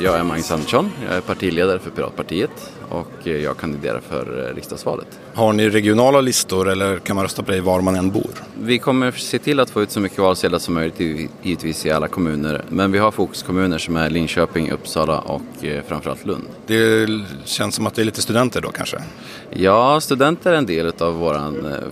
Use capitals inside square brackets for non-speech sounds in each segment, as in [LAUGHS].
Jag är Magnus Andersson, jag är partiledare för Piratpartiet och jag kandiderar för riksdagsvalet. Har ni regionala listor eller kan man rösta på dig var man än bor? Vi kommer se till att få ut så mycket valsedlar som möjligt givetvis i alla kommuner. Men vi har fokuskommuner som är Linköping, Uppsala och eh, framförallt Lund. Det känns som att det är lite studenter då kanske? Ja, studenter är en del av vår eh,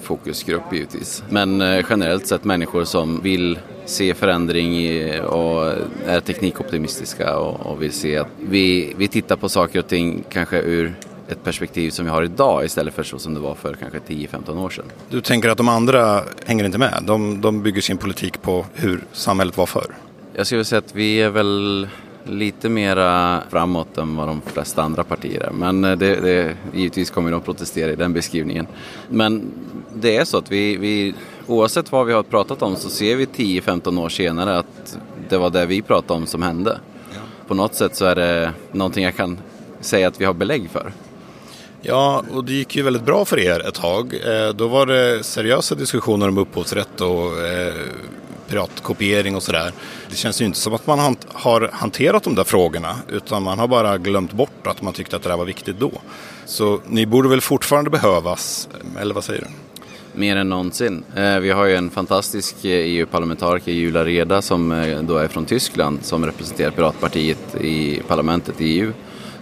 fokusgrupp givetvis. Men eh, generellt sett människor som vill se förändring och är teknikoptimistiska och vill se att vi, vi tittar på saker och ting kanske ur ett perspektiv som vi har idag istället för så som det var för kanske 10-15 år sedan. Du tänker att de andra hänger inte med? De, de bygger sin politik på hur samhället var förr? Jag skulle säga att vi är väl lite mera framåt än vad de flesta andra partier är. Men eh, det, det, givetvis kommer de protestera i den beskrivningen. Men det är så att vi, vi oavsett vad vi har pratat om så ser vi 10-15 år senare att det var det vi pratade om som hände. På något sätt så är det någonting jag kan säga att vi har belägg för. Ja, och det gick ju väldigt bra för er ett tag. Eh, då var det seriösa diskussioner om upphovsrätt och eh, piratkopiering och sådär. Det känns ju inte som att man har hanterat de där frågorna utan man har bara glömt bort att man tyckte att det där var viktigt då. Så ni borde väl fortfarande behövas, eller vad säger du? Mer än någonsin. Eh, vi har ju en fantastisk eh, EU-parlamentariker, Julia Reda, som eh, då är från Tyskland, som representerar Piratpartiet i parlamentet i EU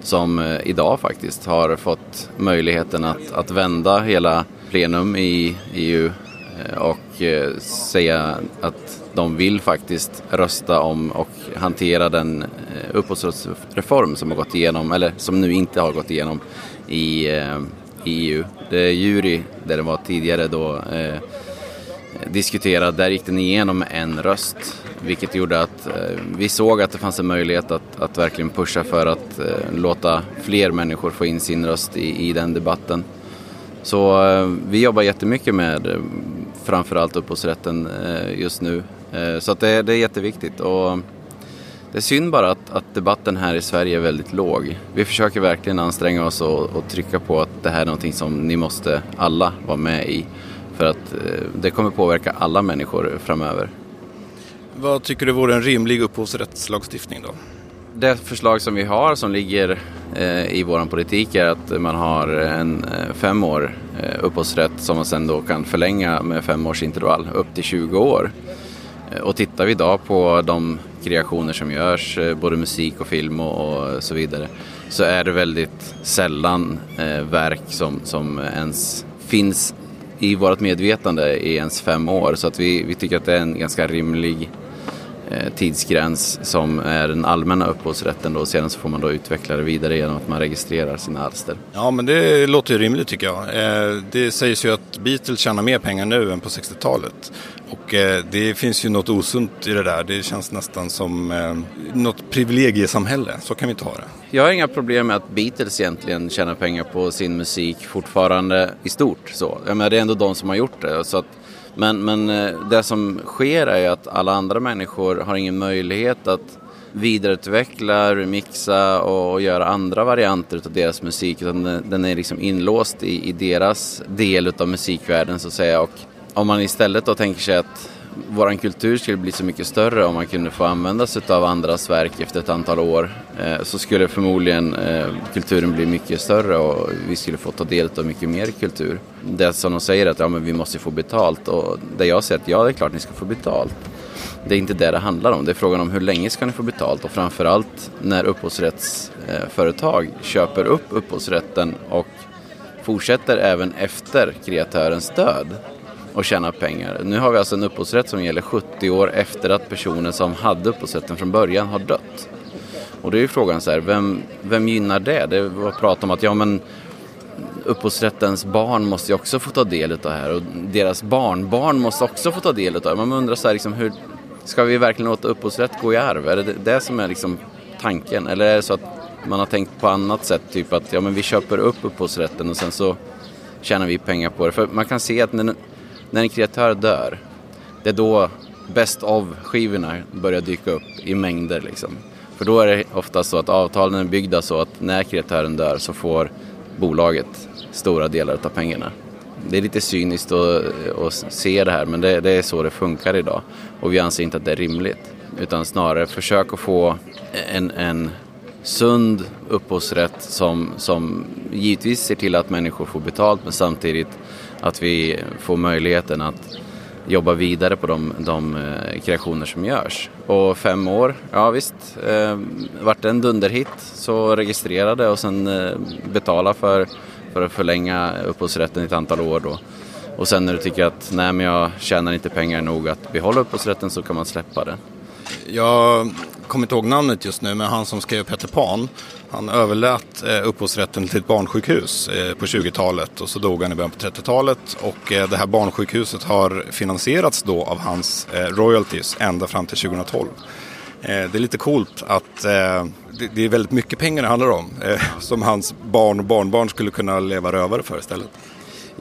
som idag faktiskt har fått möjligheten att, att vända hela plenum i EU Eh, och eh, säga att de vill faktiskt rösta om och hantera den eh, upphovsrättsreform som har gått igenom, eller som nu inte har gått igenom i, i EU. Det är jury där det var tidigare då eh, diskuterad, där gick den igenom med en röst vilket gjorde att eh, vi såg att det fanns en möjlighet att, att verkligen pusha för att eh, låta fler människor få in sin röst i, i den debatten. Så vi jobbar jättemycket med framförallt upphovsrätten eh, just nu. Eh, så att det, det, är jätteviktigt. Och det är synd bara att, att, debatten här i Sverige är väldigt låg. Vi försöker verkligen anstränga oss och, och trycka på att det här är någonting som ni måste alla vara med i. För att det kommer påverka alla människor framöver. Vad tycker du vore en rimlig upphovsrättslagstiftning då? Det förslag som vi har som ligger eh, i vår politik är att man har en eh, fem år eh, Eh, upphovsrätt som man sen då kan förlänga med fem års intervall upp till 20 år. Eh, och tittar vi idag på de kreationer som görs, eh, både musik och film och, och, så vidare, så är det väldigt sällan eh, verk som, som ens finns i vårt medvetande i ens fem år. Så att vi, vi tycker att det är en ganska rimlig tidsgräns som är den allmänna upphovsrätten då. Sedan så får man då utveckla det vidare genom att man registrerar sina alster. Ja men det låter ju rimligt tycker jag. Eh, det sägs ju att Beatles tjänar mer pengar nu än på 60-talet. Och eh, det finns ju något osunt i det där. Det känns nästan som något privilegiesamhälle. Så kan vi inte ha det. Jag har inga problem med att Beatles egentligen tjänar pengar på sin musik fortfarande i stort. Så. Jag menar, det är ändå de som har gjort det. Så att men, men eh, det som sker är ju att alla andra människor har ingen möjlighet att vidareutveckla, remixa och, göra andra varianter av deras musik. Utan den är liksom inlåst i, i deras del av musikvärlden så att säga. Och om man istället då tänker sig att vår kultur skulle bli så mycket större om man kunde få använda sig av andras verk efter ett antal år. Eh, så skulle förmodligen eh, kulturen bli mycket större och vi skulle få ta del av mycket mer kultur. Det som de säger att ja, men vi måste få betalt och det jag säger att ja, det är klart ni ska få betalt. Det är inte det det handlar om. Det är frågan om hur länge ska ni få betalt och framförallt när upphovsrättsföretag köper upp upphovsrätten och fortsätter även efter kreatörens död och tjäna pengar. Nu har vi alltså en upphovsrätt som gäller 70 år efter att personen som hade upphovsrätten från början har dött. Och då är ju frågan så här, vem, vem gynnar det? Det var prat om att ja men upphovsrättens barn måste ju också få ta del av det här och deras barnbarn måste också få ta del av det. Man undrar så här, liksom, hur ska vi verkligen låta upphovsrätt gå i arv? Är det det som är liksom tanken? Eller är det så att man har tänkt på annat sätt, typ att ja, men vi köper upp upphovsrätten och sen så tjänar vi pengar på det. För man kan se att när, när en kreatör dör, det är då best of-skivorna börjar dyka upp i mängder. Liksom. För då är det ofta så att avtalen är byggda så att när kreatören dör så får bolaget stora delar av pengarna. Det är lite cyniskt att, att se det här men det, det, är så det funkar idag. Och vi anser inte att det är rimligt. Utan snarare försök att få en, en sund upphovsrätt som, som givetvis ser till att människor får betalt men samtidigt att vi får möjligheten att jobba vidare på de, de eh, kreationer som görs. Och fem år, ja visst, eh, vart det en dunderhit så registrerade och sen eh, betala för, för att förlänga upphovsrätten i ett antal år då. Och sen när du tycker att nej men jag tjänar inte pengar nog att behålla upphovsrätten så kan man släppa det. Jag kommer inte ihåg namnet just nu, men han som skrev Peter Pan, han överlät eh, upphovsrätten till ett barnsjukhus eh, på 20-talet och så dog han i början på 30-talet och eh, det här barnsjukhuset har finansierats då av hans eh, royalties ända fram till 2012. Eh, det är lite coolt att eh, det är väldigt mycket pengar det handlar om som hans barn och barnbarn skulle kunna leva rövare för istället.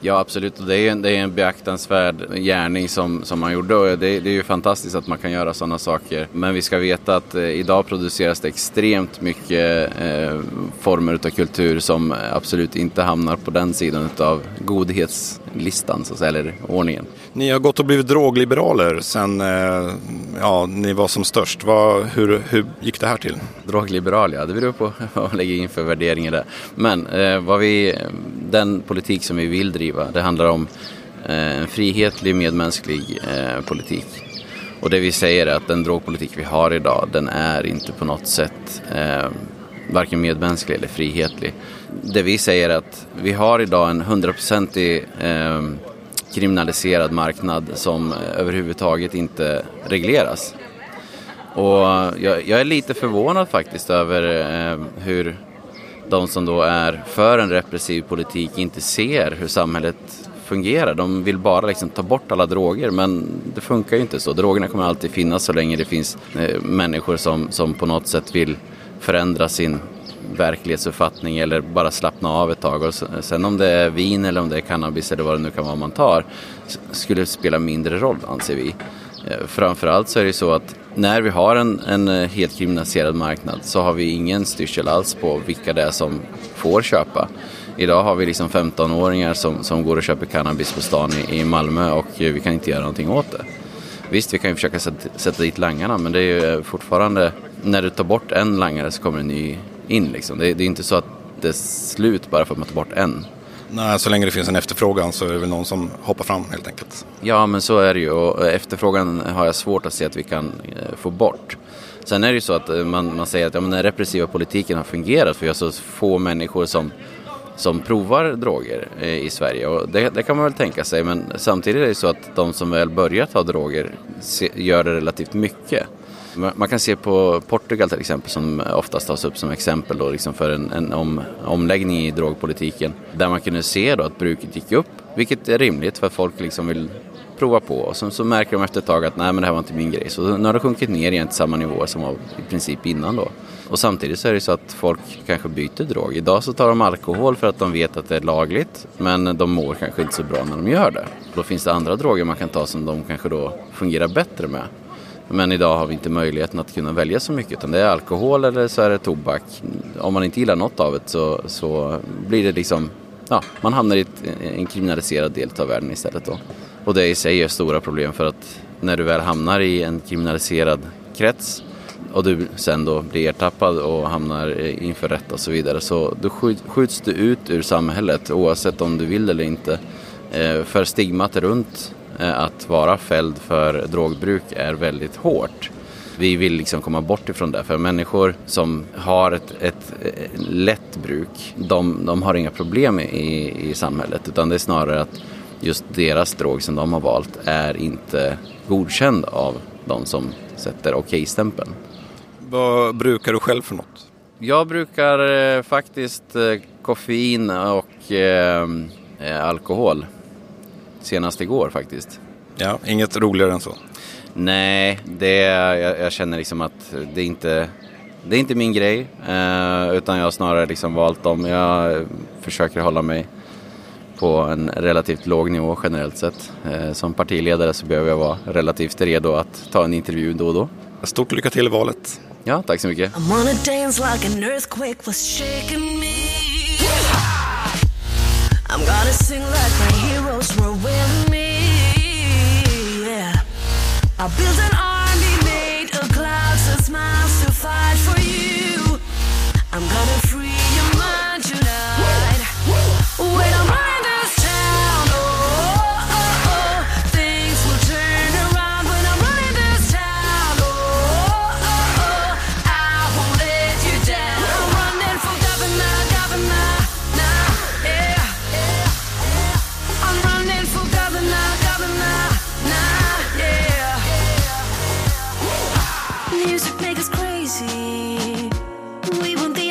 Ja absolut, och det är, en, det är en beaktansvärd gärning som, som man gjorde och det, det är ju fantastiskt att man kan göra sådana saker. Men vi ska veta att eh, idag produceras det extremt mycket eh, former av kultur som absolut inte hamnar på den sidan av godhetslistan, så att säga, eller ordningen. Ni har gått och blivit drogliberaler sen eh, ja, ni var som störst. Vad, hur, hur gick det här till? Drogliberal, ja, det beror på [LAUGHS] vad man lägger in för värderingar där. Men eh, vad vi, den politik som vi vill driva. Det handlar om eh, en frihetlig, medmänsklig eh, politik. Och det vi säger är att den drogpolitik vi har idag, den är inte på något sätt eh, varken medmänsklig eller frihetlig. Det vi säger är att vi har idag en hundraprocentig eh, kriminaliserad marknad som överhuvudtaget inte regleras. Och jag, jag är lite förvånad faktiskt över eh, hur de som då är för en repressiv politik inte ser hur samhället fungerar. De vill bara liksom ta bort alla droger men det funkar ju inte så. Drogerna kommer alltid finnas så länge det finns eh, människor som, som på något sätt vill förändra sin verklighetsuppfattning eller bara slappna av ett tag. Och sen om det är vin eller om det är cannabis eller vad det nu kan vara man tar skulle spela mindre roll anser vi. Eh, framförallt så är det ju så att när vi har en, en eh, helt kriminaliserad marknad så har vi ingen styrsel alls på vilka det är som får köpa. Idag har vi liksom 15-åringar som, som går och köper cannabis på stan i, i Malmö och vi kan inte göra någonting åt det. Visst, vi kan ju försöka sätta, sätta dit langarna men det är ju eh, fortfarande, när du tar bort en langare så kommer en ny in liksom. Det, det är inte så att det är slut bara för att man tar bort en. Nej, så länge det finns en efterfrågan så är det väl någon som hoppar fram helt enkelt. Ja, men så är det ju och efterfrågan har jag svårt att se att vi kan eh, få bort. Sen är det ju så att eh, man, man säger att ja, men den repressiva politiken har fungerat för vi har så få människor som, som provar droger eh, i Sverige och det, det, kan man väl tänka sig men samtidigt är det ju så att de som väl börjar ta droger gör det relativt mycket. Man kan se på Portugal till exempel som oftast tas upp som exempel då, liksom för en, en om, omläggning i drogpolitiken. Där man kunde se då att bruket gick upp, vilket är rimligt för att folk liksom vill prova på. Och så, så märker de efter ett tag att nej men det här var inte min grej. Så nu har det sjunkit ner igen till samma nivå som var i princip innan då. Och samtidigt så är det så att folk kanske byter drog. Idag så tar de alkohol för att de vet att det är lagligt men de mår kanske inte så bra när de gör det. Då finns det andra droger man kan ta som de kanske då fungerar bättre med. Men idag har vi inte möjligheten att kunna välja så mycket utan det är alkohol eller så är det tobak. Om man inte gillar något av det så, så blir det liksom, ja, man hamnar i ett, en kriminaliserad del av världen istället då. Och det i sig är stora problem för att när du väl hamnar i en kriminaliserad krets och du sen då blir ertappad och hamnar inför rätt och så vidare så då skjuts du ut ur samhället oavsett om du vill eller inte. Eh, för stigmat runt att vara fälld för drogbruk är väldigt hårt. Vi vill liksom komma bort ifrån det. För människor som har ett, ett, ett lätt bruk, de, de, har inga problem i, i samhället. Utan det är snarare att just deras drog som de har valt är inte godkänd av de som sätter okej-stämpeln. Vad brukar du själv för något? Jag brukar eh, faktiskt eh, koffein och eh, eh alkohol senast igår faktiskt. Ja, inget roligare än så? Nej, det, jag, jag känner liksom att det är inte det är inte min grej, eh, utan jag har snarare liksom valt dem. Jag försöker hålla mig på en relativt låg nivå generellt sett. Eh, som partiledare så behöver jag vara relativt redo att ta en intervju då och då. Stort lycka till i valet. Ja, tack så mycket. I'm gonna sing like my heroes I build an crazy. We won't.